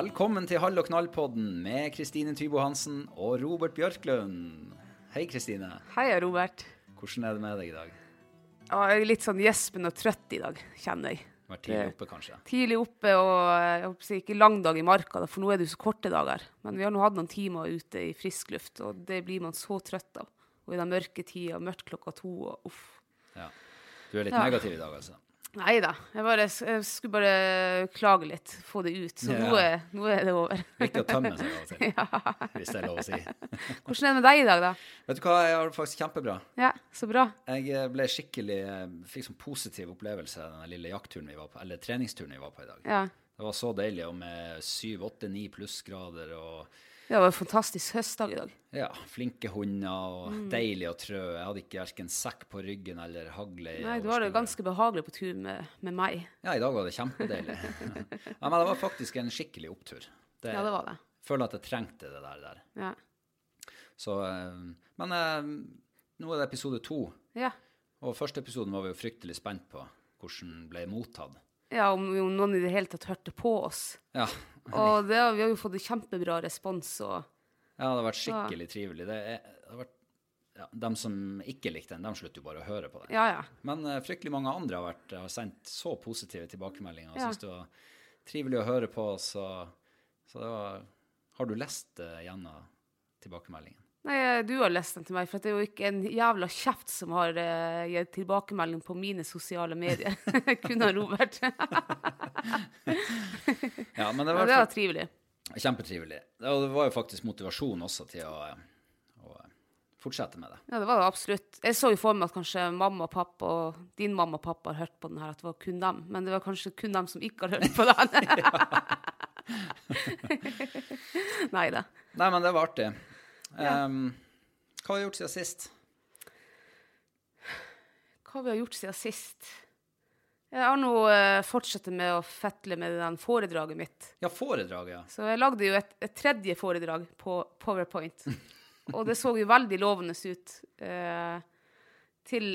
Velkommen til Hall og knall-podden med Kristine Tybo Hansen og Robert Bjørklund. Hei, Kristine. Hei, Robert. Hvordan er det med deg i dag? Ja, jeg er litt sånn gjespen og trøtt i dag, kjenner jeg. Vært tidlig oppe, kanskje? Tidlig oppe og jeg si, ikke lang dag i marka, for nå er det jo så korte dager. Men vi har nå hatt noen timer ute i frisk luft, og det blir man så trøtt av. Og i den mørke tida, mørkt klokka to, og uff. Ja. Du er litt Ja. negativ i dag, altså? Nei da, jeg, bare, jeg skulle bare klage litt, få det ut. Så Ja. nå, er, nå er det over. Viktig å tømme seg av og til, hvis det er lov å si. Hvordan er det med deg i dag, da? Vet du hva, jeg har det faktisk kjempebra. Ja, så bra. Jeg eh, ble skikkelig eh, Fikk sånn positiv opplevelse av den lille jaktturen vi var på, eller treningsturen vi var på i dag. Ja. Det var så deilig, og med syv, åtte, ni plussgrader og Det var en fantastisk høstdag i dag. ja, flinke hunder og Mm. deilig å trø. Jeg hadde ikke verken sekk på ryggen eller hagle Nei, du har det ganske behagelig på tur med, med meg. Ja, i dag var det kjempedeilig. ja, men det var faktisk en skikkelig opptur. Det, Ja, det var det. føler at jeg trengte det der. der. Ja. Så, eh, men eh, nå er det episode to, ja. og første episoden var vi jo fryktelig spent på hvordan ble mottatt. Ja, om, om noen i det hele tatt hørte på oss. Ja, Og det, vi har jo fått en kjempebra respons. Og, ja det har vært skikkelig trivelig. Det, er, det har vært, ja, de som ikke likte den, de slutter jo bare å høre på den. ja, ja. Men uh, fryktelig mange andre har, vært, har sendt så positive tilbakemeldinger. og Ja. synes det var trivelig å høre på. Så, så det var, har du lest uh, gjennom tilbakemeldingen? Nei, eh, du har lest den til meg, for det er jo ikke en jævla kjeft som har uh, gitt tilbakemelding på mine sosiale medier. Kun han Robert. Ja, men det Ja, var, det var trivelig. kjempetrivelig. Og det var jo faktisk motivasjon også til å, eh, å fortsette med det. Ja, det var det absolutt. Jeg så jo for meg at kanskje mamma og pappa og din mamma og pappa har hørt på den her, at det var kun dem. Men det var kanskje kun dem som ikke har hørt på den. Nei da. Nei, men det var artig. Em, hva har vi gjort siden sist? Hva vi har gjort siden sist? Jeg har nå uh, fortsatt med å fetle med den foredraget mitt. Ja, foredraget, ja. Så jeg lagde jo et, et tredje foredrag på PowerPoint. Og det så jo veldig lovende ut eh, til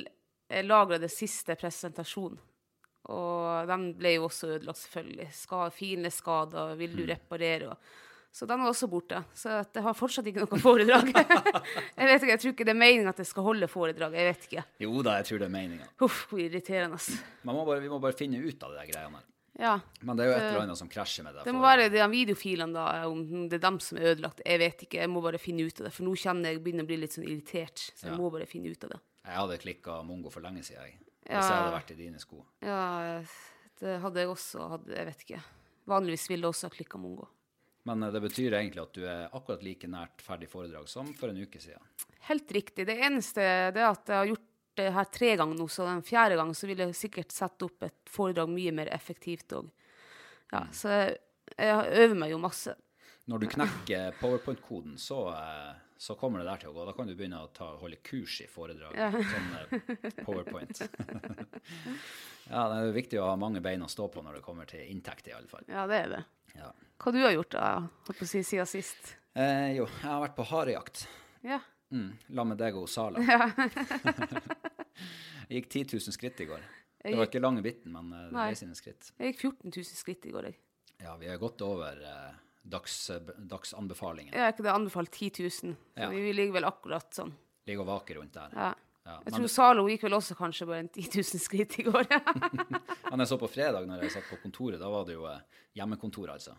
jeg lagra det siste presentasjonen. Og den ble jo også ødelagt, selvfølgelig. Ska, fine skader, vil du reparere? Og, så den var også borte. Så det jeg har fortsatt ikke noe foredrag. jeg vet ikke, jeg tror ikke det er meningen at jeg skal holde foredrag. Jeg vet ikke. Jo da, jeg tror det er meninga. Huff, hvor irriterende. Man må bare, vi må bare finne ut av de greiene her. Ja. Men det er jo et eller annet som krasjer med det. Det må være de videofilene, da, om det er dem som er ødelagt. Jeg vet ikke, jeg må bare finne ut av det. For nå kjenner jeg begynner å bli litt sånn irritert. Så jeg Ja. må bare finne ut av det. Jeg hadde klikka mongo for lenge siden, jeg. Hvis Ja. jeg hadde vært i dine sko. Ja, Det hadde jeg også hatt, jeg vet ikke. Vanligvis ville jeg også ha klikka mongo. Men eh, det betyr egentlig at du er akkurat like nært ferdig foredrag som for en uke siden. Helt riktig. Det eneste er at jeg har gjort det her tre ganger nå, så den fjerde gangen så vil jeg sikkert sette opp et foredrag mye mer effektivt òg. Ja, så jeg, jeg øver meg jo masse. Når du knekker powerpoint-koden, så, eh, så kommer det der til å gå. Da kan du begynne å ta, holde kurs i foredrag. Sånn eh, powerpoint. ja, det er viktig å ha mange bein å stå på når det kommer til inntekt, i alle fall. Ja, det er det. Ja. Hva du har gjort da, holdt på å si, siden sist? Eh, jo, jeg har vært på harejakt. Ja. Mm, la med deg og Sala. jeg gikk 10 000 skritt i går. Det var ikke lange biten, men eh, det ble sine skritt. Jeg gikk 14 000 skritt i går, jeg. Ja, vi er godt over eh, dags, dagsanbefalingen. Er ikke det anbefalt 10 000, så Ja. vi ligger vel akkurat sånn. Ligger og vaker rundt der. Ja. Ja, Jeg tror Zalo gikk vel også kanskje bare en 10 000 skritt i går. Men jeg så på fredag når jeg satt på kontoret, da var det jo eh, hjemmekontor, altså.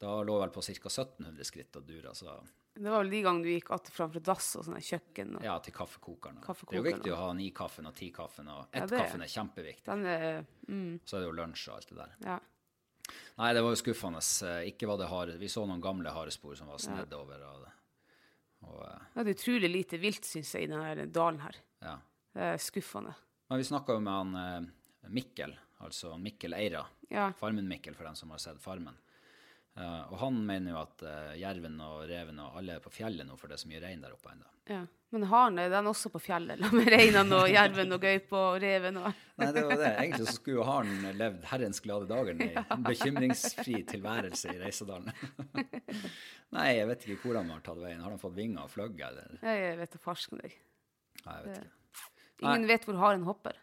Da lå jeg vel på ca. 1700 skritt og dura, så Det var vel de gangene du gikk att fram fra dass og sånn kjøkken. Og ja, til kaffekokeren. Det er jo viktig å ha ni-kaffen og ti-kaffen, og Ja, ett ja, er- kaffen er kjempeviktig. Er, mm, Så er det jo lunsj og alt det der. ja. Nei, det var jo skuffende. Eh, Ikke var det hare. Vi så noen gamle harespor som var snedd over. Og, og, ja, Det er utrolig lite vilt, syns jeg, i denne dalen her. ja. Det er skuffende. Men vi snakka jo med han eh, Mikkel, altså Mikkel Eira. Ja. Farmen-Mikkel, for den som har sett Farmen. Eh, og han mener jo at eh, jerven og reven og alle er på fjellet nå, for det er så mye rein der oppe ennå. Ja. Men haren er den også på fjellet, la med reinene og jerven og gaupa og reven og Nei, det var det. Egentlig så skulle jo haren levd herrens glade dager i bekymringsfri tilværelse i Reisadalen. Nei, jeg vet ikke hvor han har tatt veien. Har han fått vinger og fløyet, eller? Jeg vet da farsken deg. Nei, jeg vet ikke. Ingen vet hvor haren hopper.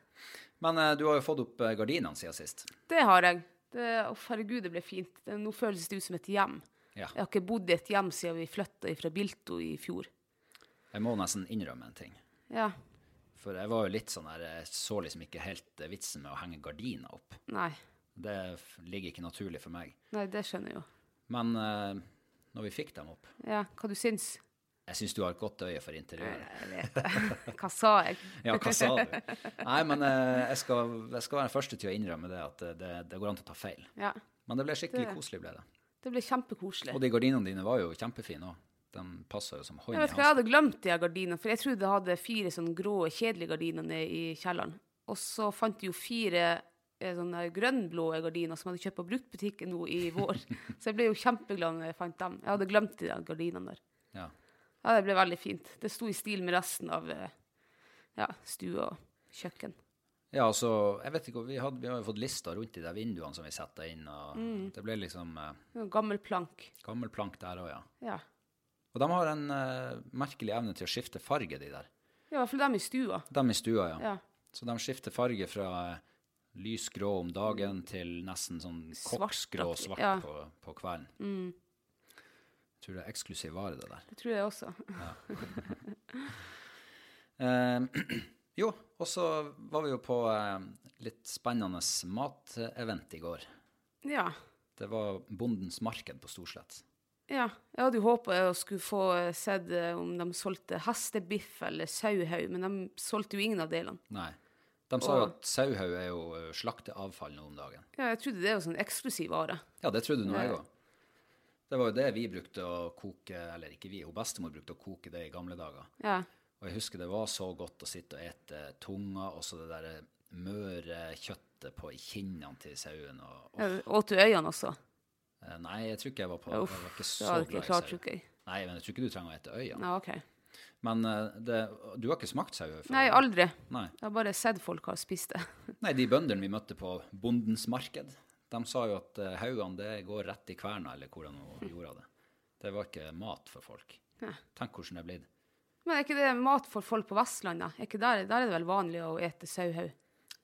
Men uh, du har jo fått opp eh, gardinene siden sist. Det har jeg. Det, å, herregud, det ble fint. Det, nå føles det ut som et hjem. Ja. Jeg har ikke bodd i et hjem siden vi flytta fra Bilto i fjor. Jeg må nesten innrømme en ting. Ja. For jeg var jo litt sånn der, jeg så liksom ikke helt eh, vitsen med å henge gardiner opp. Nei. Det ligger ikke naturlig for meg. Nei, det skjønner jeg jo. Men uh, når vi fikk dem opp Ja, hva du syns? Jeg syns du har et godt øye for interiøret. Jeg vet det. Hva sa jeg? Ja, hva sa du? Nei, men uh, jeg, skal, jeg skal være den første til å innrømme det, at det, det går an til å ta feil. Ja. Men det ble skikkelig Det- koselig, ble det. Det ble kjempekoselig. Og de gardinene dine var jo kjempefine òg. De passa jo som hånd i hanske. jeg hadde glemt de gardinene, for jeg trodde jeg hadde fire sånne grå, kjedelige gardiner nede i kjelleren. Og så fant de jo fire eh, sånne grønnblå gardiner som jeg hadde kjøpt på bruktbutikken nå i vår. så jeg ble jo kjempeglad når jeg fant dem. Jeg hadde glemt de gardinene der. Ja. Ja, det ble veldig fint. Det sto i stil med resten av eh, ja, stue og kjøkken. ja, altså, jeg vet ikke, vi, hadde, vi har jo fått lister rundt de der vinduene som vi setter inn, og Mm. det ble liksom eh, Gammel plank. gammel plank der òg, ja. Ja. Og de har en uh, merkelig evne til å skifte farge, de der. Ja, I hvert fall dem i stua. De i stua, ja. Ja. Så de skifter farge fra uh, lysgrå om dagen til nesten sånn koksgrå og svart ja. på, på kvelden. Jeg tror det er eksklusiv vare, det der. Det tror jeg også. uh, jo, og så var vi jo på litt spennende matevent i går. Ja. Det var Bondens marked på Storslett. Ja, jeg hadde jo håpa å skulle få eh, sett eh, om de solgte hestebiff eller sauhaug, men de solgte jo ingen av delene. Nei. De sa jo at sauhaug er jo eh, slakteavfall nå om dagen. Ja, jeg trodde det var sånn eksklusiv vare. Ja, det trodde nå jeg òg. Det var jo det vi brukte å koke, eller ikke vi, hun bestemor brukte å koke det i gamle dager. Ja. Og jeg husker det var så godt å sitte og ete tunga, og så det der møre kjøttet på kinnene til sauen. Og, åt du øynene også? Eh, nei, jeg tror ikke jeg var på Uff, Jeg var ikke så glad i klart, sau. tror ikke jeg. Nei, men jeg tror ikke du trenger å ete øynene. Ja, ok. Men eh, det, du har ikke smakt sau før? Nei, aldri. Nei. Jeg har bare sett folk har spist det. Nei, de bøndene vi møtte på Bondens marked, de sa jo at uh, haugene det går rett i kverna, eller hvordan de gjorde det. Det var ikke mat for folk. Nei. Tenk hvordan det er blitt. Men er ikke det mat for folk på Vestlandet? Er ikke der, der er det vel vanlig å ete sauhaug?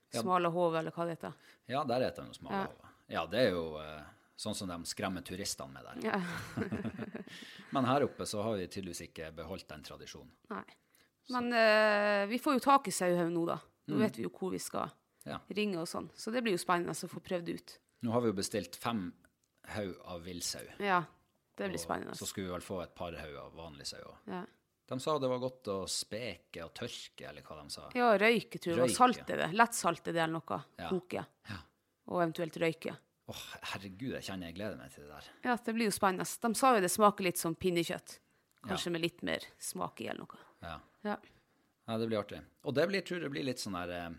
Smalahove, eller hva det heter. Ja, der spiser de smale Ja. Ja, det er jo eh, sånn som de skremmer turistene med der. Ja. Men her oppe så har vi tydeligvis ikke beholdt den tradisjonen. Nei. Men uh, vi får jo tak i sauhaug nå, da. Nå vet vi jo hvor vi skal Ja. ringe og sånn. Så det blir jo spennende å få prøvd ut. Nå har vi jo bestilt fem haug av villsau. Ja, det blir og spennende. Så skulle vi vel få et par haug av vanlig sau òg. Ja. De sa det var godt å speke og tørke, eller hva de sa. ja, røyke, tror jeg. Og Røyke. salt er det. Lettsalte det eller noe. Ja. Koke. Ja. og eventuelt røyke. Åh, herregud, jeg kjenner jeg gleder meg til det der. Ja, det blir jo spennende. De sa jo det smaker litt som pinnekjøtt. Kanskje med litt mer smak i eller noe. Ja. Ja. ja, det blir artig. Og det blir, tror jeg blir litt sånn der eh,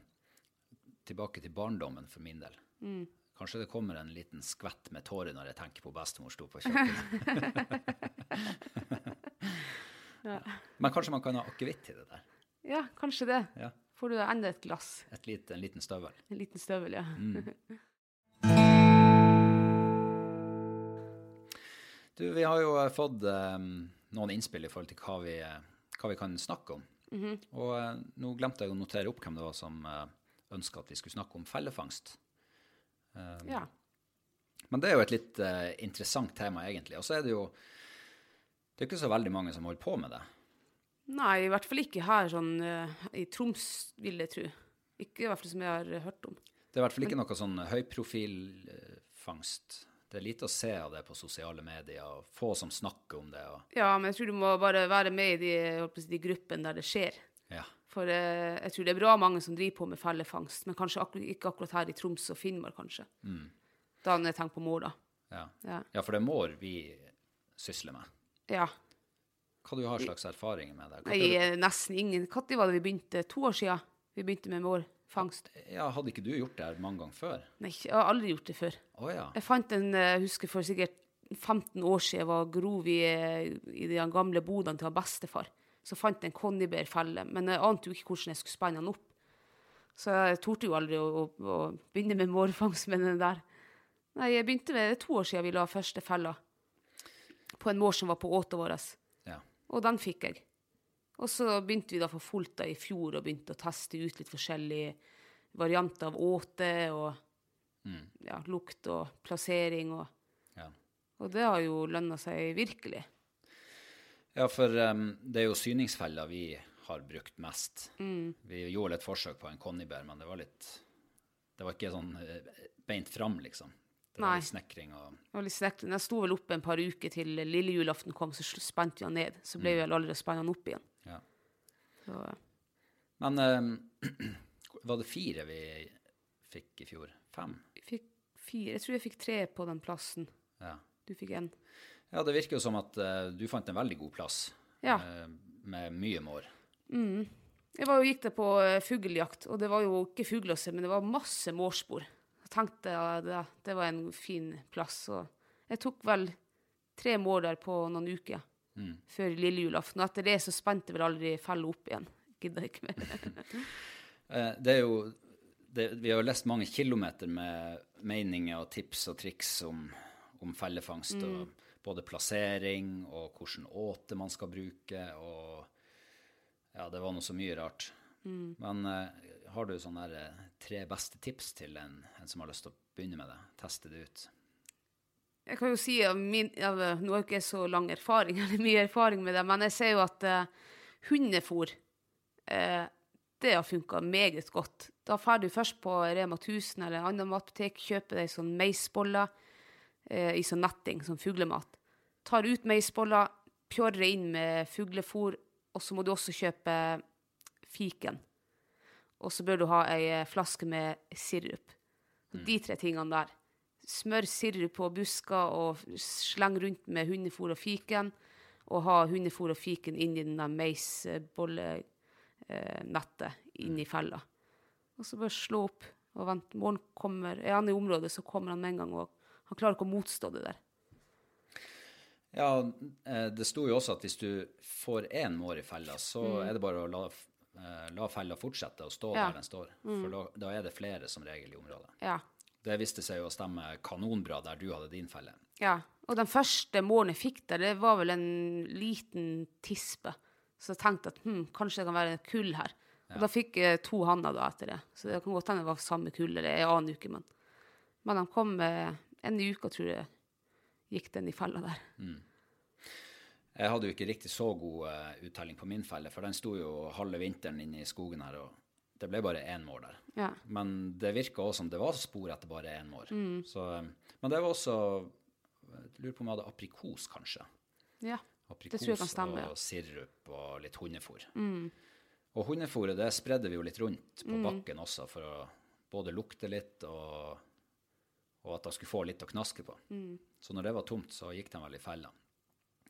tilbake til barndommen for min del. Mm. Kanskje det kommer en liten skvett med tårer når jeg tenker på bestemor sto på kjøkkenet. Men kanskje man kan ha akevitt i det der. ja, kanskje det. Ja. Får du enda et glass. Et lite, en liten støvel. En liten støvel, ja. Du, vi har jo eh, fått um, noen innspill i forhold til hva vi, eh, hva vi kan snakke om. Og uh, nå glemte jeg å notere opp hvem det var som uh, ønska at vi skulle snakke om fellefangst. ja. Men det er jo et litt uh, interessant tema, egentlig. Og så er det jo Det er ikke så veldig mange som holder på med det. Nei, i hvert fall ikke her sånn i Troms, vil jeg tro. Ikke i hvert fall som jeg har hørt om. Det er i hvert fall ikke noe sånn høyprofilfangst. Det er lite å se av det på sosiale medier, og få som snakker om det. Og, Ja, men jeg tror du må bare være med i de, jeg de gruppene der det skjer. ja. For eh, jeg tror det er bra mange som driver på med fellefangst, men kanskje akkur ikke akkurat her i Troms og Finnmark, kanskje. Da når jeg tenker på mår, da. Ja. Ja. ja, for det er mår vi sysler med. Ja. Hva du har slags erfaringer med det? Nei, eh, nesten ingen. Når var det vi begynte? To år siden vi begynte med mårfangst. Ja, hadde ikke du gjort det her mange ganger før? Nei, jeg har aldri gjort det før. Oh, ja. Jeg fant en, eh, jeg husker for sikkert 15 år siden, jeg var grov i, eh, i de gamle bodene til bestefar. Så fant jeg en konnibærfelle, men jeg ante jo ikke hvordan jeg skulle spenne den opp. Så jeg torde jo aldri å, å, å begynne med mårfangst med den der. Nei, jeg begynte med det to år siden vi la første fella på en mår som var på åtet vår. ja. Og den fikk jeg. Og så begynte vi da for fullt da i fjor og begynte å teste ut litt forskjellige varianter av åte og ja, lukt og plassering. Og, ja. og det har jo lønna seg virkelig. Ja, for um, det er jo syningsfeller vi har brukt mest. Vi gjorde litt forsøk på en konnibær, men det var litt Det var ikke sånn eh, beint fram, liksom. Det var Nei. litt snekring og Det var litt snekring. Jeg sto vel oppe en par uker til lille julaften kom, så spente vi den ned. Så ble vi vel aldri å den opp igjen. Ja. Så, Men um, var det fire vi fikk i fjor? Fem? fikk fire. Jeg tror jeg fikk tre på den plassen. Ja. Du fikk én. Ja, det virker jo som at uh, du fant en veldig god plass Ja. Uh, med mye mår. Jeg var jo, gikk der på fuglejakt, fugljakt, og det var jo ikke fugl å se, men det var masse mårspor. Jeg tenkte at det, det var en fin plass. Og jeg tok vel tre mår der på noen uker før lille julaften. Etter det så spente vel aldri fella opp igjen. Gidder ikke mer. Eh, det er jo det, Vi har jo lest mange kilometer med meninger og tips og triks om, om fellefangst. og Både plassering og hvilken åte man skal bruke. og Ja, det var nå så mye rart. Men uh, har du sånne der, eh, tre beste tips til en, en som har lyst til å begynne med det? Teste det ut? Jeg kan jo si av min, av, Nå har jeg ikke så lang erfaring, eller mye erfaring med det, men jeg ser jo at uh, hundefôr uh, det har funka meget godt. Da drar du først på Rema 1000 eller en annen matbutikk, kjøper deg sånn meisboller eh, i sånn netting, sånn fuglemat. Tar ut meisboller, pjorrer inn med fuglefôr, og så må du også kjøpe fiken. Og så bør du ha ei eh, flaske med sirup. De tre tingene der. Smør sirup på busker og sleng rundt med hundefôr og fiken. Og ha hundefôr og fiken inni den denne meisbollenettet inni fella. Og så bare slå opp og vente. Morgen kommer, er han i området, så kommer han med en gang. Og han klarer ikke å motstå det der. Ja, eh, det sto jo også at hvis du får én mår i fella, så er det bare å la, eh, la fella fortsette å stå Ja. der den står. For da, da er det flere som regel i området. Ja. Det viste seg jo å stemme kanonbra der du hadde din felle. Ja, og den første målen jeg fikk der, det var vel en liten tispe. Så jeg tenkte at hm, kanskje det kan være et kull her. Og da fikk jeg to hanner da etter det. Så det kan godt hende det var samme kull, eller en annen uke, men Men de kom eh, en uke, tror jeg, gikk den i fella der. Jeg hadde jo ikke riktig så god eh, uttelling på min felle, for den sto jo halve vinteren inne i skogen her, og det ble bare én mår der. Ja. Men det virka også som det var spor etter bare én mår. Så, eh, men det var også Jeg lurer på om jeg hadde aprikos, kanskje. ja. Aprikos Det kan stemme, ja. og sirup og litt hundefôr. Og hundefôret det spredde vi jo litt rundt på bakken også, for å både lukte litt og og at de skulle få litt å knaske på. Så når det var tomt, så gikk de vel i fella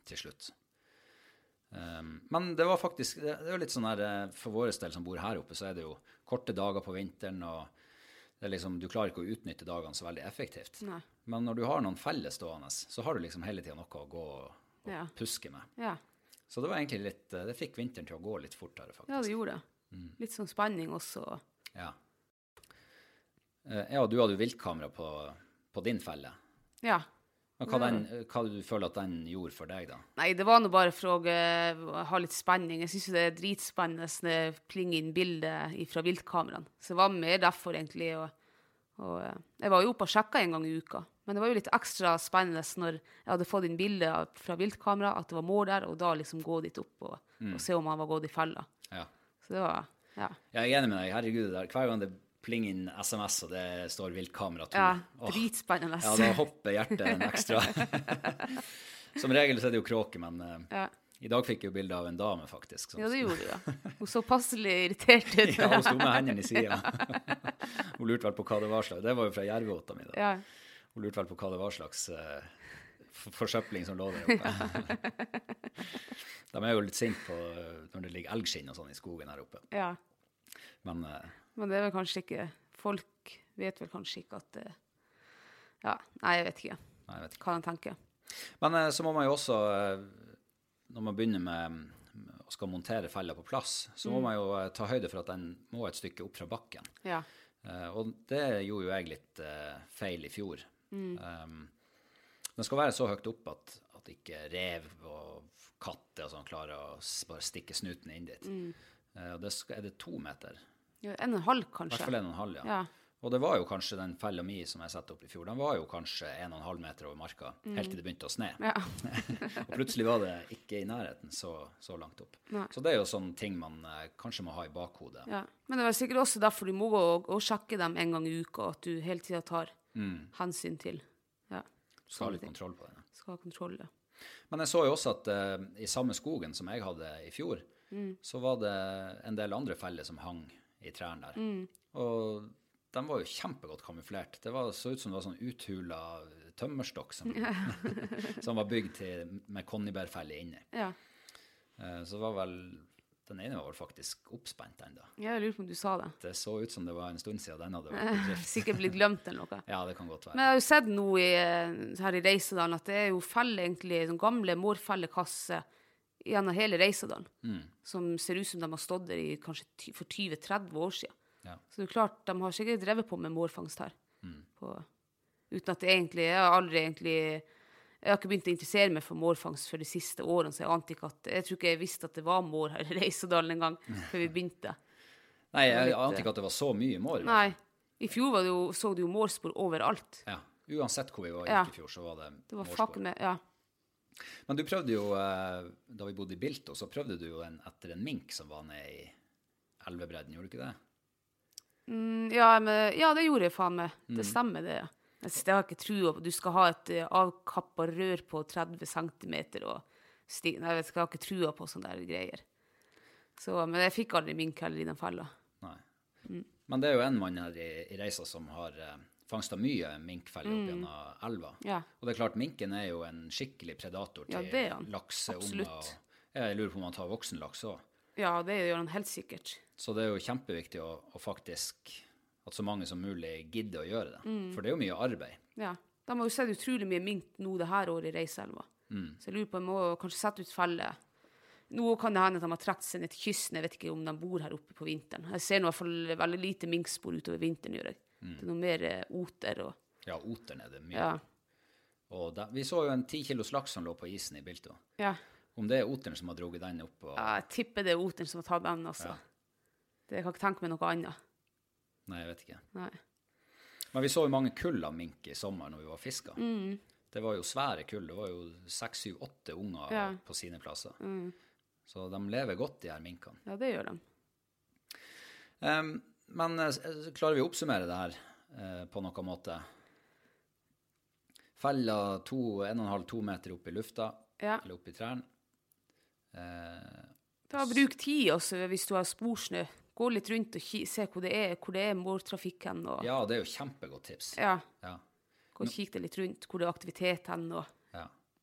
til slutt. Um, men det var faktisk Det er jo litt sånn her eh, For vår del som bor her oppe, så er det jo korte dager på vinteren, og det liksom, du klarer ikke å utnytte dagene så veldig effektivt. Nei. Men når du har noen felles stående, så har du liksom hele tida noe å gå og, og Ja. puske med. Ja. Så det var egentlig litt eh, Det fikk vinteren til å gå litt fortere, faktisk. ja, det gjorde det. Mm. Litt sånn spenning også. Ja. Eh, ja, du hadde jo viltkamera på, på din felle. Ja. Men hva, den, hva du føler at den gjorde for deg, da? Nei, det var nå bare for å eh, ha litt spenning. Jeg syns det er dritspennende når det plinger inn bilder fra viltkameraene. Så det var mer derfor, egentlig. Og, og eh, jeg var jo oppe og sjekka en gang i uka. Men det var jo litt ekstra spennende når jeg hadde fått inn bilde fra viltkamera, at det var mål der, og da liksom gå dit opp og, og se om han var gått i fella. Ja. Så det var Ja. Jeg er enig med deg. Herregud, det der. hver gang det plinger inn SMS og det står viltkamera to ja åh, dritspennende. Ja, da hopper hjertet en ekstra. Som regel så er det jo kråke, men uh, Ja. i dag fikk jeg jo bilde av en dame, faktisk. Sånn. ja, det gjorde du, ja. Hun så passelig irritert ut. Ja, hun sto med hendene i sida. hun lurte vel på hva det var slags Det var jo fra jervåta mi. da. Ja. Hun lurte vel på hva det var slags uh, forsøpling som lå der oppe. De er jo litt sinte eh, når det ligger elgskinn og sånn i skogen her oppe. ja. Men eh, Men det er vel kanskje ikke Folk vet vel kanskje ikke at det Ja, nei, jeg vet ikke nei, jeg vet ikke. hva de tenker. Men eh, så må man jo også, eh, når man begynner med og skal montere fella på plass, så må man jo eh, ta høyde for at den må et stykke opp fra bakken. Ja. Eh, og det gjorde jo jeg litt eh, feil i fjor. Um, den skal være så høyt opp at, at ikke rev og katter og sånn klarer å bare stikke snuten inn dit. Mm. og det er det to meter? Ja en og en halv, I hvert kanskje. fall en og en halv, ja. Ja. Og det var jo kanskje den fella mi som jeg satte opp i fjor, den var jo kanskje en og en halv meter over marka, helt til det begynte å sne. Ja. og plutselig var det ikke i nærheten så, så langt opp. Nei. Så det er jo sånne ting man eh, kanskje må ha i bakhodet. ja. Men det var sikkert også derfor du må gå og, og sjekke dem en gang i uka, at du hele tida tar hensyn til Ja. Skal ha litt kontroll på det. Skal ha kontroll, ja. Men jeg så jo også at eh, i samme skogen som jeg hadde i fjor, så var det en del andre feller som hang i trærne der. Og de var jo kjempegodt kamuflert. Det var, så ut som det var sånn uthula tømmerstokk som, som var bygd til, med konnibærfelle inni. ja. Eh, så det var vel Den ene var vel faktisk oppspent ennå. Jeg lurer på om du sa det. Det så ut som det var en stund siden den hadde vært i drift. Sikkert blitt glemt eller noe. Ja, det kan godt være. Men jeg har jo sett nå i, eh, her i Reisedalen at det er jo feller, egentlig, sånn gamle mårfellekasser gjennom hele Reisedalen, Mm. som ser ut som de har stått der i kanskje for 20-30 år siden. Ja. Så det er klart, de har sikkert drevet på med mårfangst her. Mm. På, uten at det egentlig Jeg har aldri egentlig Jeg har ikke begynt å interessere meg for mårfangst for de siste årene, så jeg ante ikke at Jeg tror ikke jeg visste at det var mår her i Reisedalen engang, før vi begynte. Nei, jeg ante ikke at det var så mye mår. Nei. I fjor var det jo, så du jo mårspor overalt. Ja. Uansett hvor vi var Ja. i fjor, så var det, Det var mårspor. med Ja. Men du prøvde jo, eh, da vi bodde i Bilto, så prøvde du jo en, etter en mink som var nede i elvebredden, gjorde du ikke det? Mm, ja, men, ja, det gjorde jeg faen meg. Mm. Det stemmer, det. Jeg synes, har ikke trua på. Du skal ha et uh, avkappa rør på 30 cm og sti... Nei, jeg har ikke trua på sånne der greier. Så, men jeg fikk aldri mink heller i den fella. Nei. Mm. Men det er jo en mann her i, i Reisa som har uh, fangsta mye minkfeller opp gjennom elva. Mm. Ja. Og det er klart, minken er jo en skikkelig predator til ja, er han. lakseunger. Jeg lurer på om han tar voksenlaks òg. Ja, det gjør han helt sikkert. Så det er jo kjempeviktig å, å faktisk At så mange som mulig gidder å gjøre det. Mm. For det er jo mye arbeid. Ja. De har jo sett utrolig mye mink nå det her året i Reiselva. Mm. Så jeg lurer på de må kanskje sette ut felle. Nå kan det hende at de har trukket seg ned til kysten. Jeg vet ikke om de bor her oppe på vinteren. Jeg ser nå i hvert fall veldig lite minkspor utover vinteren, gjør jeg. Mm. Det er noe mer eh, oter og Ja, oteren er det mye. Ja. Og da, vi så jo en ti kilos laks som lå på isen i Bilto. ja. Om det er oteren som har dratt den opp og Ja, jeg tipper det er oteren som har tatt den, altså. Ja. Det jeg kan ikke tenke meg noe annet. Nei, jeg vet ikke. Nei. Men vi så jo mange kull av mink i sommer når vi var fiska. Mm. Det var jo svære kull. Det var jo seks, syv, åtte unger Ja. Mm. på sine plasser. Så de lever godt, de her minkene. Ja, det gjør de. Em, men eh, klarer vi å oppsummere det her eh, på noen måte? Halv, to meter opp i lufta, Ja. eller opp i trærne. Eh, da Bruk tid også hvis du har sporsnø. Gå litt rundt og se hvor det er, hvor det er hen. Og... ja, det er jo kjempegodt tips. Ja. Ja. Gå og kikk deg litt rundt, hvor det er aktivitet hen. Og.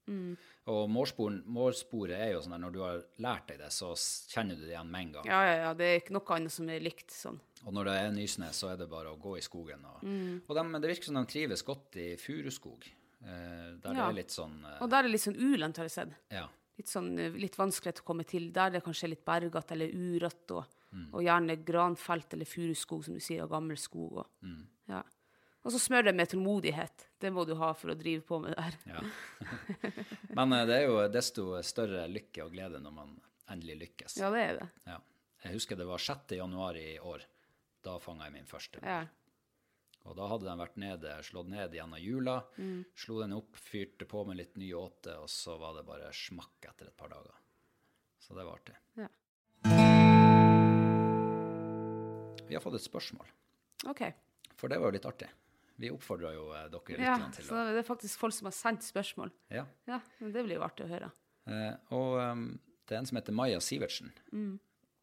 Mm. Og målsporet er jo sånn at når du har lært deg det, så kjenner du det igjen med en gang. ja, ja, ja, det er ikke noe annet som er likt sånn. Og når det er nysnø, så er det bare å gå i skogen. Og, Mm. og dem- det virker som de trives godt i furuskog, eh, der det er litt sånn eh, Og der er det litt sånn ulendt, har jeg sett. Ja. Litt sånn eh, litt vanskelig å komme til. Der det kanskje er litt bergete eller urødt, og, Mm. og gjerne granfelt eller furuskog, som du sier, og gammel skog. Og, Mm. ja. Og så smør det med tålmodighet. Det må du ha for å drive på med det her. ja. Men eh, det er jo desto større lykke og glede når man endelig lykkes. Ja, det er det. Ja. Jeg husker det var 6. januar i år. Da fanga jeg min første. Ja. Og da hadde den vært nede, slått ned gjennom jula. Mm. Slo den opp, fyrte på med litt ny åte, og så var det bare smakk etter et par dager. Så det var artig. Ja. Vi har fått et spørsmål, OK. for det var jo litt artig. Vi oppfordra jo eh, dere Ja, å... til så å det er faktisk folk som har sendt spørsmål. ja. Ja, men det blir jo artig å høre. Eh, og um, det er en som heter Maja Sivertsen. Mm.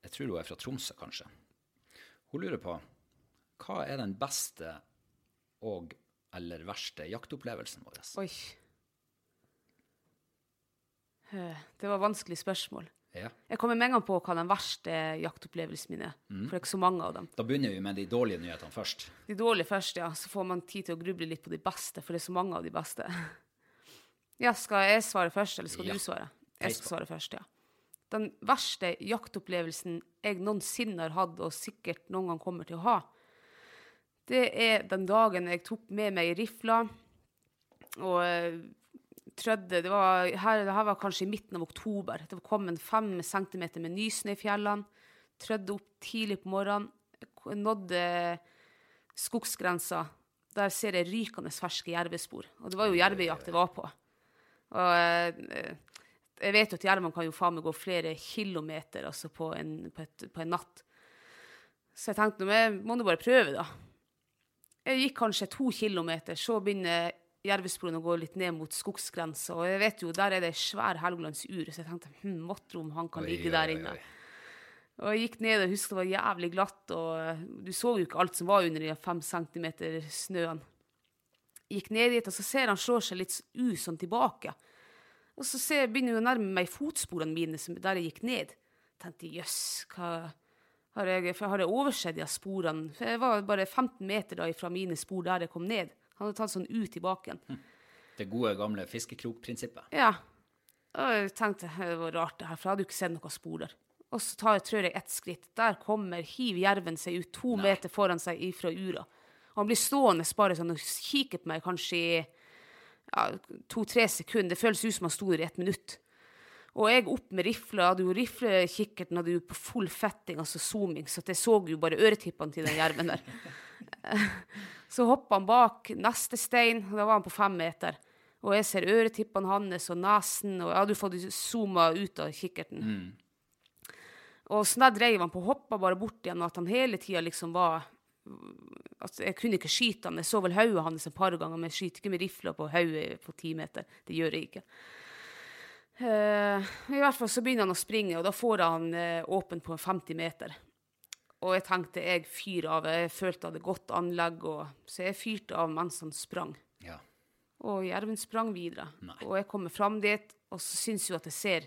Jeg tror hun er fra Tromsø, kanskje. Hun lurer på hva er den beste og eller verste jaktopplevelsen vår? Oi. Det var vanskelig spørsmål. Ja. Jeg kommer med en gang på hva den verste jaktopplevelsen min er. Mm. For det er ikke så mange av dem. Da begynner vi med de dårlige nyhetene først. De dårlige først, ja. Så får man tid til å gruble litt på de beste, for det er så mange av de beste. Ja, skal jeg svare først, eller skal Ja. du svare? Jeg skal svare først, ja. Den verste jaktopplevelsen jeg noensinne har hatt, og sikkert noen gang kommer til å ha, det er den dagen jeg tok med meg rifla og eh, trødde Det var, her, det her var kanskje i midten av oktober. Det kom en fem centimeter med nysnø i fjellene. Trødde opp tidlig på morgenen. Nådde skogsgrensa. Der ser jeg rykende ferske jervespor. Og det var jo jervejakt jeg var på. Og eh, jeg vet jo at jervene kan jo faen meg gå flere kilometer altså på, en, på, et, på en natt. Så jeg tenkte nå må du bare prøve, da. Jeg gikk kanskje to kilometer, så begynner jervesporene og går litt ned mot skogsgrensa. Og jeg vet jo, der er det ei svær Helgelandsur, så jeg tenkte hm, måtte om han kan ligge der inne. Og jeg gikk ned og husker det var jævlig glatt, og du så jo ikke alt som var under de fem centimeter snøen. Gikk ned dit, og så ser han slår seg litt ut sånn tilbake. Og så ser, begynner jeg å nærme meg fotsporene mine der jeg gikk ned. Tenkte jøss, hva har jeg, har jeg oversett de sporene? For jeg var bare 15 meter da fra mine spor der jeg kom ned. Han hadde tatt sånn ut tilbake igjen. Det gode, gamle fiskekrokprinsippet. Ja. Og jeg tenkte det var rart, det her, for jeg hadde jo ikke sett noe spor der. Og så tar, trør jeg ett skritt. Der kommer, hiver jerven seg ut to meter foran seg ifra ura. Og han blir stående bare sånn og kikker på meg kanskje i ja, to-tre sekunder. Det føles ut som han sto der i ett minutt. Og jeg opp med rifle. hadde jo riflekikkerten hadde jo på full fetting, altså zooming, så jeg så jo bare øretippene til den jerven der. Så hoppa han bak neste stein, og da var han på fem meter. Og jeg ser øretippene hans og nesen, og jeg hadde jo fått zooma ut av kikkerten. Og sånn der dreiv han på, hoppa bare bort igjen, og at han hele tida liksom var altså Jeg kunne ikke skyte han. Jeg så vel hodet hans et par ganger, men jeg skyter ikke med rifla på hodet på ti meter. Det gjør jeg ikke. Uh, I hvert fall så begynner han å springe, og da får han uh, åpen på 50 meter. Og jeg tenkte jeg fyrer av. Jeg følte jeg hadde godt anlegg, og, så jeg fyrte av mens han sprang. Ja. Og jerven sprang videre. Nei. Og jeg kommer fram dit, og så syns jeg at jeg ser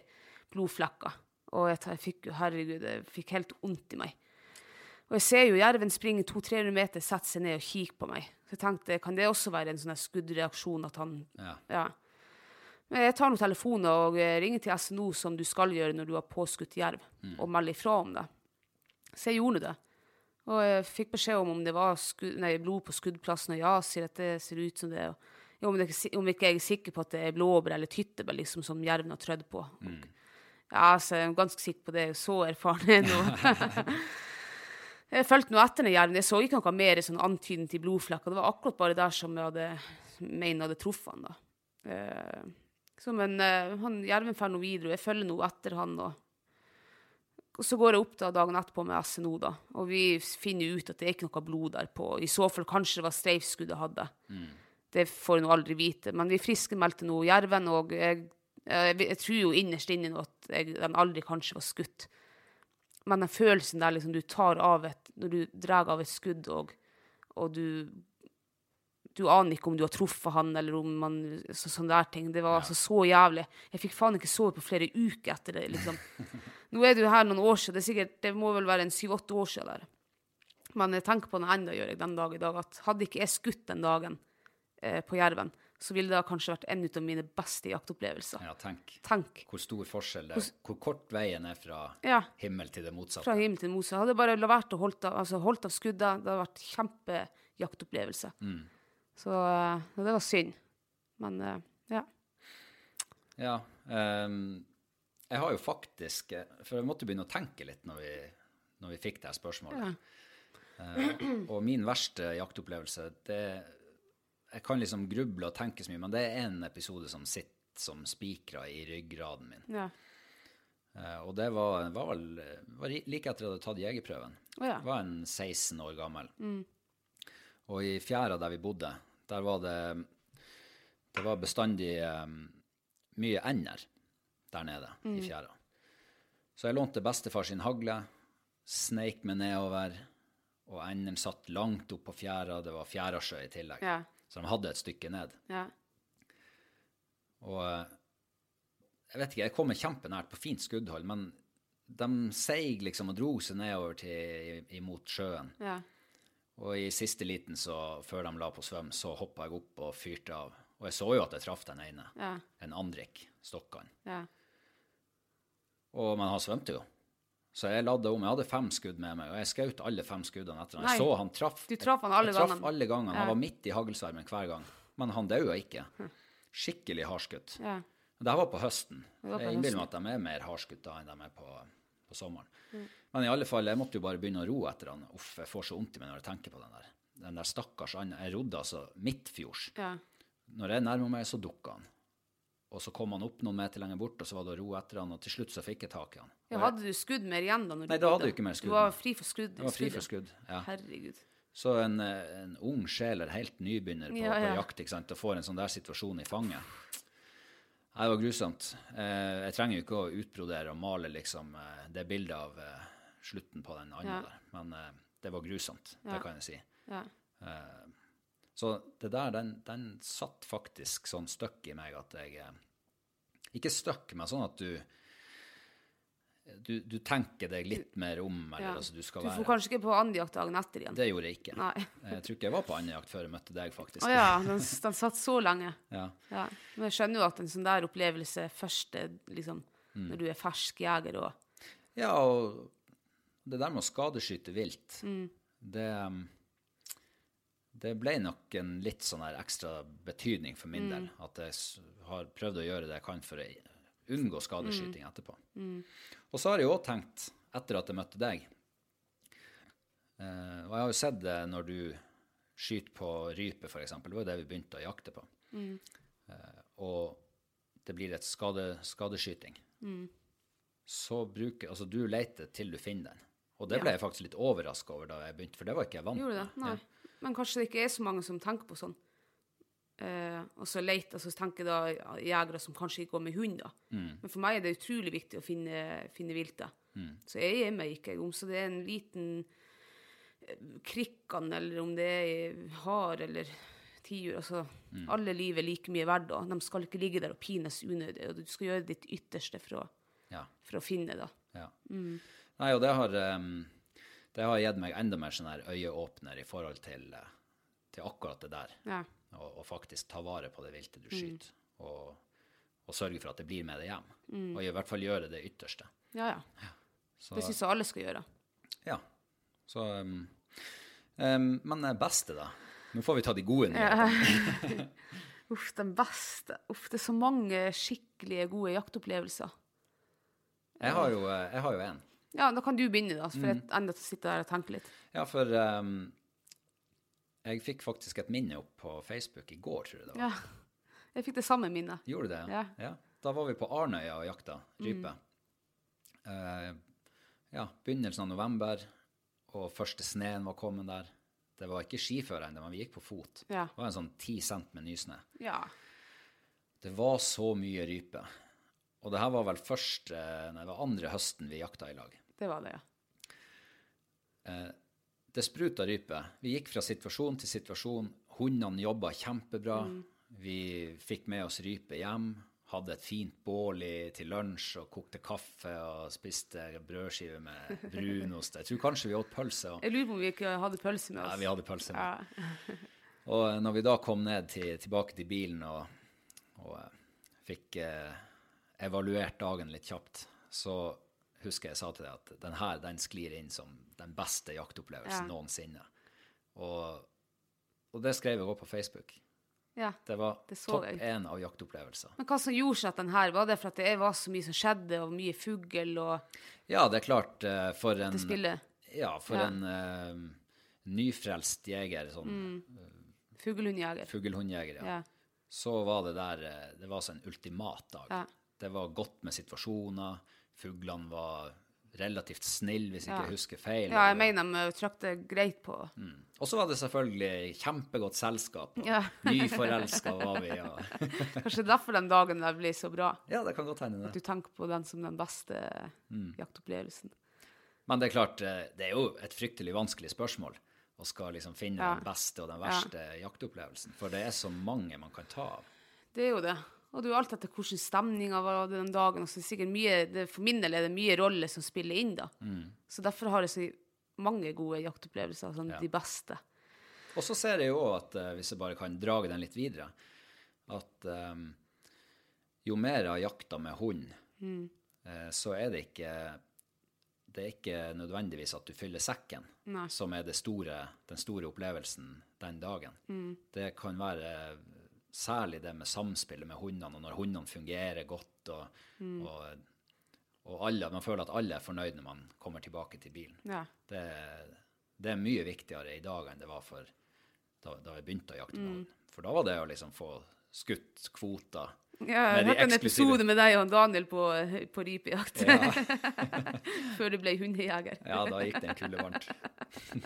blodflekker. Og jeg, jeg fikk jo, herregud, jeg fikk helt vondt i meg. Og jeg ser jo jerven springe 200-300 meter, sette seg ned og kikke på meg. Så jeg tenkte, kan det også være en sånn skuddreaksjon at han Ja. Ja. Men jeg tar nå telefonen og eh, ringer til SNO, som du skal gjøre når du har påskutt jerv, og melder ifra om det. Så jeg gjorde det. Og jeg fikk beskjed om om det var sku- nei, blod på skuddplassen, og ja, sier at det ser ut som det. Og, ja, om, det, om ikke jeg er sikker på at det er blåbær eller tyttebær liksom, som jerven har trødd på. Og, ja, så jeg er ganske sikker på det. Så erfaren er jeg nå. jeg fulgte nå etter den jerven. Jeg så ikke noe mer sånn antydning til blodflekker. Det var akkurat bare der som jeg hadde mener hadde truffet han. da. Uh, så, men uh, han jerven drar nå videre, og jeg følger nå etter han. Og så går jeg opp da dagen etterpå med SNO, da, og vi finner ut at det er ikke noe blod der på. I så fall kanskje det var streifskudd jeg hadde. Det får jeg nå aldri vite. Men vi friskmeldte nå jerven, og jeg, jeg, jeg tror jo innerst inne nå at jeg, den aldri kanskje var skutt. Men den følelsen der liksom du tar av et Når du drar av et skudd, og, og du du aner ikke om du har truffet han, eller om man så, Sånne der ting. Det var altså så jævlig. Jeg fikk faen ikke sove på flere uker etter det, liksom. Nå er det jo her noen år siden. Det, er sikkert, det må vel være en syv-åtte år siden. Der. Men jeg tenker på det ennå, gjør jeg den dag i dag, at hadde ikke jeg skutt den dagen eh, på jerven, så ville det kanskje vært en av mine beste jaktopplevelser. Ja, tenk. Tenk. Hvor stor forskjell det er. Hvor kort veien er fra Ja. himmel til det motsatte. Fra himmel til det motsatte. Hadde jeg bare la være å holdt av, altså holdt av skuddet, det hadde vært kjempejaktopplevelse. Så eh, det var synd. Men eh, ja. Ja. ehm, jeg har jo faktisk eh, For jeg måtte begynne å tenke litt når vi, når vi fikk det her spørsmålet. Uh, og min verste jaktopplevelse, det Jeg kan liksom gruble og tenke så mye, men det er en episode som sitter som spikra i ryggraden min. ja. Uh, og det var, var var like etter at jeg hadde tatt jegerprøven. Oh, ja. Jeg var en 16 år gammel. Og i fjæra der vi bodde, der var det Det var bestandig um, mye ender der nede i fjæra. Så jeg lånte bestefar sin hagle, sneik meg nedover, og endene satt langt opp på fjæra. Det var fjærasjø i tillegg. Ja. Så de hadde et stykke ned. ja. Og eh, jeg vet ikke, jeg kom kjempenært på fint skuddhold, men de seig liksom og dro seg nedover til, imot sjøen. ja. Og i siste liten, så, før de la på svøm, så hoppa jeg opp og fyrte av. Og jeg så jo at jeg traff den ene. Ja. En andrik, Stokkan. ja. Og, men han svømte jo. Så jeg ladde om. Jeg hadde fem skudd med meg, og jeg skjøt alle fem skuddene etter han. Jeg så han traff. Du traff han alle jeg traff gangene. alle gangene. Han var midt i haglsvermen hver gang. Men han daua ikke. Skikkelig hardskutt. ja. Det her var på høsten. var på jeg innbiller meg at de er mer hardskutt da enn de er på, på sommeren. Men i alle fall, jeg måtte jo bare begynne å ro etter han. Uff, jeg får så vondt i meg når jeg tenker på den der. Den der stakkars anda. Jeg rodde altså midtfjords. ja. Når jeg nærmer meg, så dukker han. Og så kom han opp noen meter lenger bort, og så var det å ro etter han, og til slutt så fikk jeg tak i han. Ja, hadde du skudd mer igjen da? Nei, da hadde du ikke mer skudd. Du var fri for skudd? Jeg var fri for skudd. Ja. Herregud. Så en, en ung sjel er helt nybegynner på, Ja, ja. på jakt ikke sant, og får en sånn der situasjon i fanget. Nei, Det var grusomt. Eh, jeg trenger jo ikke å utbrodere og male liksom, eh, det bildet av eh, slutten på den andre Ja. der, men det var grusomt, det kan jeg si. Ja. Eh, så det der, den, den satt faktisk sånn støkk i meg at jeg eh, Ikke støkk, men sånn at du du, du tenker deg litt mer om, eller Ja. altså du skal Du får være kanskje ikke på andejakt dagen etter igjen? Det gjorde jeg ikke. Nei. Jeg tror ikke jeg var på andejakt før jeg møtte deg, faktisk. Å ja, den, den satt så lenge. Ja. Ja. Men jeg skjønner jo at en sånn der opplevelse først er liksom Mm. når du er fersk jeger og Ja, og det der med å skadeskyte vilt, Mm. det, um, det ble nok en litt sånn her ekstra betydning for min Mm. del. At jeg har prøvd å gjøre det jeg kan for å unngå skadeskyting Mm. etterpå. Og så har jeg òg tenkt, etter at jeg møtte deg eh, Og jeg har jo sett det når du skyter på rype, f.eks. Det var jo det vi begynte å jakte på. Eh, og det blir et skade, skadeskyting. Så bruker Altså, du leter til du finner den. Og det ble jeg faktisk litt overraska over da jeg begynte, for det var ikke jeg vant Gjorde det? Nei. Ja. Men kanskje det ikke er så mange som tenker på sånn. Eh, og så leit, altså tenker da jegere som kanskje ikke går med hund, da. Mm. Men for meg er det utrolig viktig å finne, finne viltet. Mm. Så jeg gir meg ikke om så det er en liten eh, krikkan, eller om det er hare eller tiur. Altså, Mm. alle liv er like mye verdt, og de skal ikke ligge der og pines unødig. Og du skal gjøre ditt ytterste for å, Ja. for å finne det. Ja. Mm. Nei, og det har, um, det har gitt meg enda mer sånn her øyeåpner i forhold til, eh, til akkurat det der. Ja. Og, og faktisk ta vare på det viltet du skyter. Og, og sørge for at det blir med deg hjem. Og i hvert fall gjøre det ytterste. Ja, ja. Så, Det syns jeg alle skal gjøre. Ja. Så um, um, Men det beste, da? Nå får vi ta de gode nyhetene. Uff, den beste. Uff, det er så mange skikkelige, gode jaktopplevelser. Jeg har jo eh, jeg har jo en. Ja, da kan du begynne, da, for Mm. jeg enda sitter der og tenker litt. Ja, for um, jeg fikk faktisk et minne opp på Facebook i går, tror jeg det var. Ja. Jeg fikk det samme minnet. Gjorde du det? Ja. Da var vi på Arnøya og jakta rype. Eh, ja, begynnelsen av november, og første sneen var kommet der. Det var ikke skiføre ennå, men vi gikk på fot. Ja. Det var en sånn ti cent med nysnø. Ja. Det var så mye rype. Og det her var vel første, nei, det var andre høsten vi jakta i lag. Det var det, ja. Det spruta rype. Vi gikk fra situasjon til situasjon. hundene jobba kjempebra. Mm. Vi fikk med oss rype hjem. Hadde et fint bål i, til lunsj og kokte kaffe og spiste brødskive med brunost. Jeg tror kanskje vi åt pølse. Jeg lurer på om vi ikke hadde pølse med oss. Nei, vi hadde pølse med. Ja. Og når vi da kom ned til, tilbake til bilen og, og eh, fikk eh, evaluert dagen litt kjapt, så husker jeg sa til deg at den her den sklir inn som den beste jaktopplevelsen Ja. noensinne. Og, og det skrev jeg også på Facebook. Ja. Det var Det topp én av jaktopplevelser. Men hva som gjorde seg at den her, var det for at det var så mye som skjedde, og mye fugl og Ja, det er klart, eh, for en? Ja, for Ja. en uh, nyfrelst jeger, sånn Fuglehundjeger. fuglehundjeger, ja. Ja. så var det der eh, Det var så en ultimat dag. Ja. Det var godt med situasjoner. Fuglene var relativt snille, hvis ikke jeg husker feil. ja, jeg mener de trakk det greit på. Og så var det selvfølgelig kjempegodt selskap. Ja. Nyforelska var vi. Ja. Kanskje derfor den dagen der ble så bra. Ja, det kan godt hende det. At du tenker på den som den beste Mm. jaktopplevelsen. Men det er klart, eh, det er jo et fryktelig vanskelig spørsmål å skal liksom finne Ja. den beste og den verste jaktopplevelsen. For det er så mange man kan ta av. Det er jo det. Og det er jo alt etter hvordan stemninga var den dagen. Og så er sikkert mye, det, for min del er det mye roller som spiller inn, da. Så derfor har jeg så mange gode jaktopplevelser, sånn Ja. de beste. Og så ser jeg jo at eh, hvis jeg bare kan drage den litt videre, at um, jo mer av jakta med hund, mm. så er det ikke det er ikke nødvendigvis at du fyller sekken, Nei. som er det store, den store opplevelsen den dagen. Det kan være særlig det med samspillet med hundene, og når hundene fungerer godt, og, og, og alle, man føler at alle er fornøyd når man kommer tilbake til bilen. Ja. Det, det er mye viktigere i dag enn det var for da, da jeg begynte å jakte med hund. For da var det å liksom få skutt kvoter. Ja, jeg hørte en episode med deg og Daniel på, på rypejakt. Ja, Før du ble hundejeger. ja da gikk den kule varmt.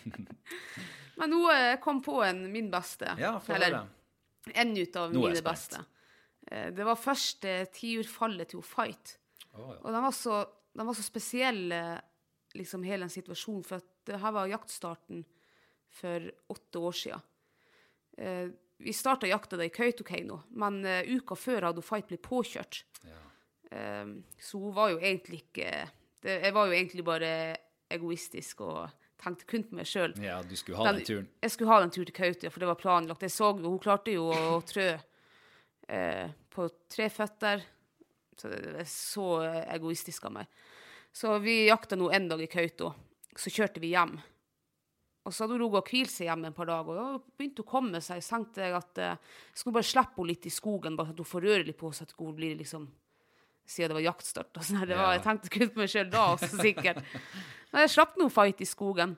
Men nå eh, kom på en min beste. Ja, få høre. En ut av Nå mine beste. Eh, Det var første tiurfallet til Fight. Å, ja. Og den var så, den var så spesiell, eh, liksom hele den situasjonen, for at det her var jaktstarten for åtte år. Eh, vi starta jakta da i Kautokeino, men eh, uka før hadde Fight blitt påkjørt. Eh, så hun var jo egentlig ikke det, Jeg var jo egentlig bare egoistisk og tenkte kun på meg sjøl. ja, du skulle ha den turen. Jeg skulle ha den turen til Kautokeino, for det var planlagt. Jeg så jo, Hun klarte jo å trø eh, på tre føtter. Så det er så egoistisk av meg. Så vi jakta nå en dag i Kautokeino. Så kjørte vi hjem. Og så hadde hun ligget og hvilt seg hjemme en par dager, og da begynte hun å komme seg. Så tenkte jeg at eh, jeg skulle bare slippe henne litt i skogen, bare at hun får røre litt på seg, at hun blir liksom Siden det var jaktstart. Og sånn det var, Ja. Jeg tenkte kun på meg sjøl da også, sikkert. Men jeg slapp nå fight i skogen.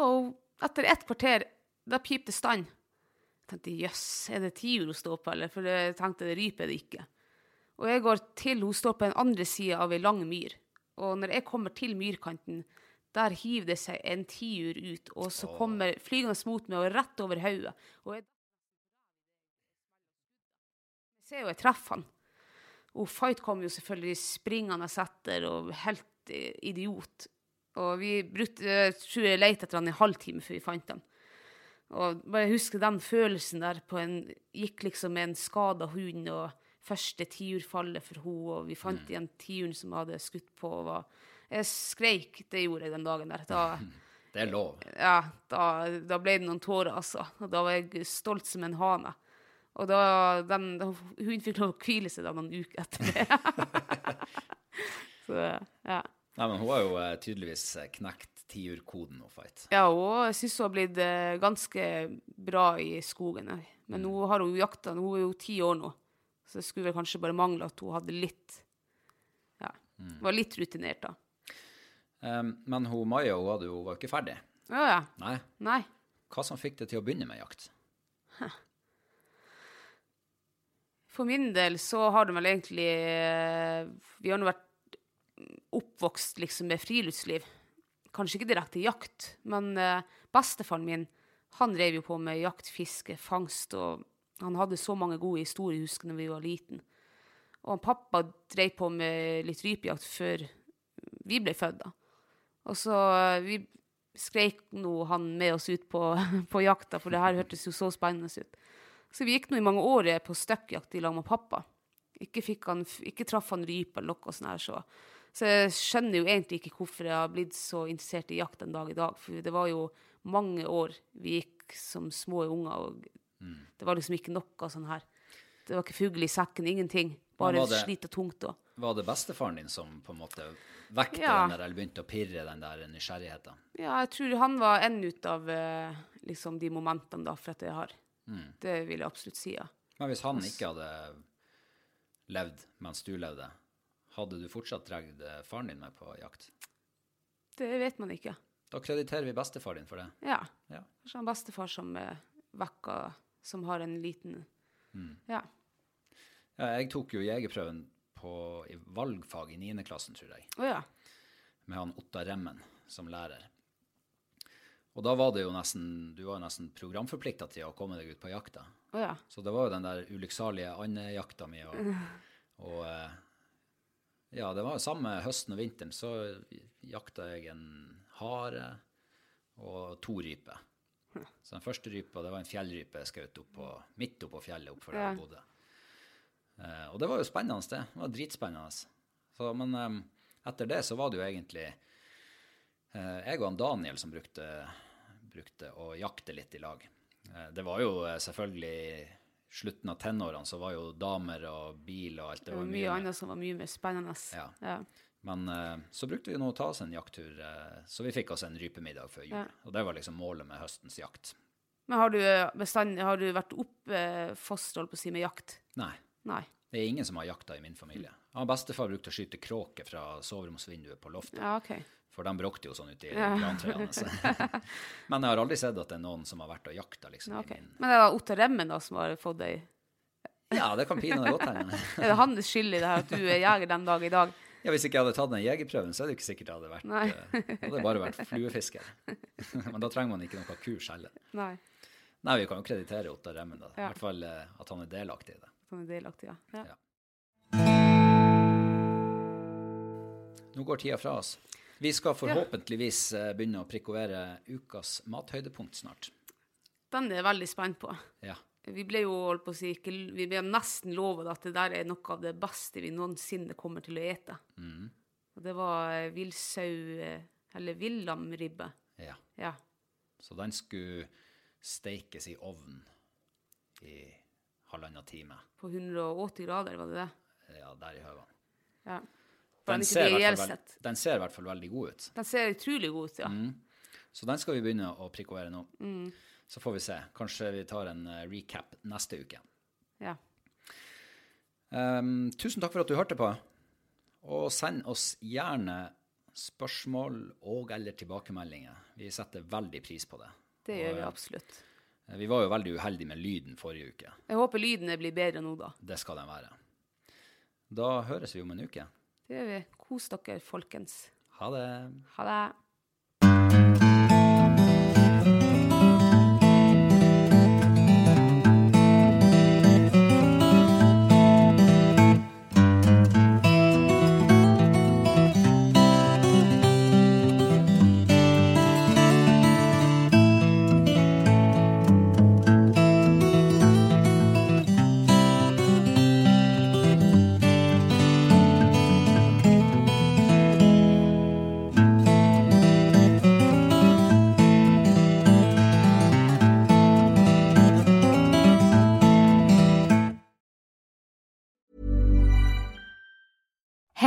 Og etter et kvarter, da pipte stand. Jeg tenkte, jøss, er det tiur hun står på, eller? For jeg tenkte, det ryper det ikke. Og jeg går til, hun står på den andre sida av ei lang myr. Og når jeg kommer til myrkanten, der hiver det seg en tiur ut, og så kommer flygende mot meg og rett over hodet. Og jeg ser jo jeg treffer han. Og Fight kom jo selvfølgelig springende etter og helt idiot. Og vi brukte, tror jeg lette etter han i en halvtime før vi fant han. Og bare husker den følelsen der på en Gikk liksom med en skada hund og første tiurfallet for henne, og vi fant igjen tiuren som hadde skutt på. Og var, jeg skreik, det gjorde jeg den dagen der. Da, Det er lov. ja, da, da ble det noen tårer, altså. Og da var jeg stolt som en hane. Og da, den, da hun fikk lov å hvile seg da noen uker etter det. Så, ja. Nei, men hun har jo eh, tydeligvis eh, knekt tiurkoden og fight. Ja, og jeg syns hun har blitt eh, ganske bra i skogen. her. Men nå har hun jakta, hun er jo ti år nå. Så det skulle vel kanskje bare mangle at hun hadde litt Ja, var litt rutinert, da. Um, men hun Maja hun hadde jo, var ikke ferdig. Ja, ja. Nei. Nei. Hva som fikk det til å begynne med jakt? For min del så har det vel egentlig Vi har nå vært oppvokst liksom med friluftsliv. Kanskje ikke direkte jakt, men eh, bestefaren min han drev jo på med jakt, fiske, fangst, og han hadde så mange gode historier, husker når vi var liten. Og han pappa drev på med litt rypejakt før vi ble født, da. Og så eh, vi, skreik nå han med oss ut på, på jakta, for det her hørtes jo så spennende ut. Så vi gikk nå i mange år på støkkjakt i lag med pappa. Ikke, han, ikke traff han rype eller noe sånt. her, så. Så jeg skjønner jo egentlig ikke hvorfor jeg har blitt så interessert i jakt en dag i dag. For det var jo mange år vi gikk som små unger, og det var liksom ikke noe sånn her. Det var ikke fugl i sekken, ingenting. Bare det- slit og tungt. Og. Var det bestefaren din som på en måte vekte Ja. den der, eller begynte å pirre den der nysgjerrigheten? Ja, jeg tror han var en ut av eh, liksom de momentene da, for at jeg har. Det vil jeg absolutt si, ja. Men hvis han ikke hadde levd mens du levde, hadde du fortsatt dratt faren din med på jakt? Det vet man ikke. Da krediterer vi bestefar din for det. Ja. Ja. Kanskje han bestefar som eh, vekka, som har en liten Ja. Ja, jeg tok jo jegerprøven på, i valgfag i 9. klassen, tror jeg, Oh, ja. med han Ottar Remmen som lærer. Og da var det jo nesten, du var jo nesten programforplikta til å komme deg ut på jakta. Oh, ja. Så det var jo den der ulykksalige andejakta mi. Og, og eh, ja, det var samme høsten og vinteren. Så jakta jeg en hare og to ryper. Så den første rypa det var en fjellrype jeg skjøt opp på, midt oppå fjellet oppfor der Ja. jeg bodde. Eh, og det var jo spennende, det. Det var dritspennende. Så, men eh, etter det så var det jo egentlig eh, jeg og han Daniel som brukte, brukte å jakte litt i lag. Det var jo selvfølgelig slutten av tenårene, så var jo damer og bil og alt Det var mye annet som var mye mer spennende. Ja. Ja. Men eh, så brukte vi nå å ta oss en jakttur, eh, så vi fikk oss en rypemiddag før jul. Ja. Og det var liksom målet med høstens jakt. Men har du, bestand, har du vært oppfostret holdt på å si, med jakt? Nei, Nei. det er ingen som har jakta i min familie. Ja, bestefar brukte å skyte kråker fra soveromsvinduet på loftet. Ja, OK. For de bråkte jo sånn uti i grantrærne. så. Men jeg har aldri sett at det er noen som har vært og jakta, liksom. okay. Men det er Ottar Remmen da som har fått deg Ja, det kan pinadø godt hende. Er det hans skyld i det her at du er jeger den dag i dag? Ja, hvis ikke jeg hadde tatt den jegerprøven, så er det ikke sikkert jeg hadde vært Det hadde bare vært fluefisker. Men da trenger man ikke noe kurs heller. Nei. Nei, vi kan jo kreditere Ottar Remmen, da. I Ja. hvert fall eh, at han er delaktig i det. Han er delaktig, ja. ja. Ja. Nå går tida fra oss. Vi skal forhåpentligvis eh, begynne å prikovere ukas mathøydepunkt snart. Den er jeg veldig spent på. Ja. Vi ble jo holdt på å si, ikke, vi ble nesten lovet at det der er noe av det beste vi noensinne kommer til å ete. Mm. Og det var eh, villsau, eh, eller villamribbe. ja. Ja. Så den skulle steikes i ovnen i halvannen time. På 180 grader, var det det? Ja, der i høvene. Ja. Den ser, veld- den ser i hvert fall veldig god ut. Den ser utrolig god ut, ja. Så den skal vi begynne å prikovere nå. Mm. Så får vi se. Kanskje vi tar en eh, recap neste uke. ja. Um, tusen takk for at du hørte på. Og send oss gjerne spørsmål og eller tilbakemeldinger. Vi setter veldig pris på det. Det gjør vi absolutt. eh, Vi var jo veldig uheldige med lyden forrige uke. Jeg håper lyden blir bedre nå, da. Det skal den være. Da høres vi om en uke. Gjør vi. Kos dere, folkens. Ha det. Ha det.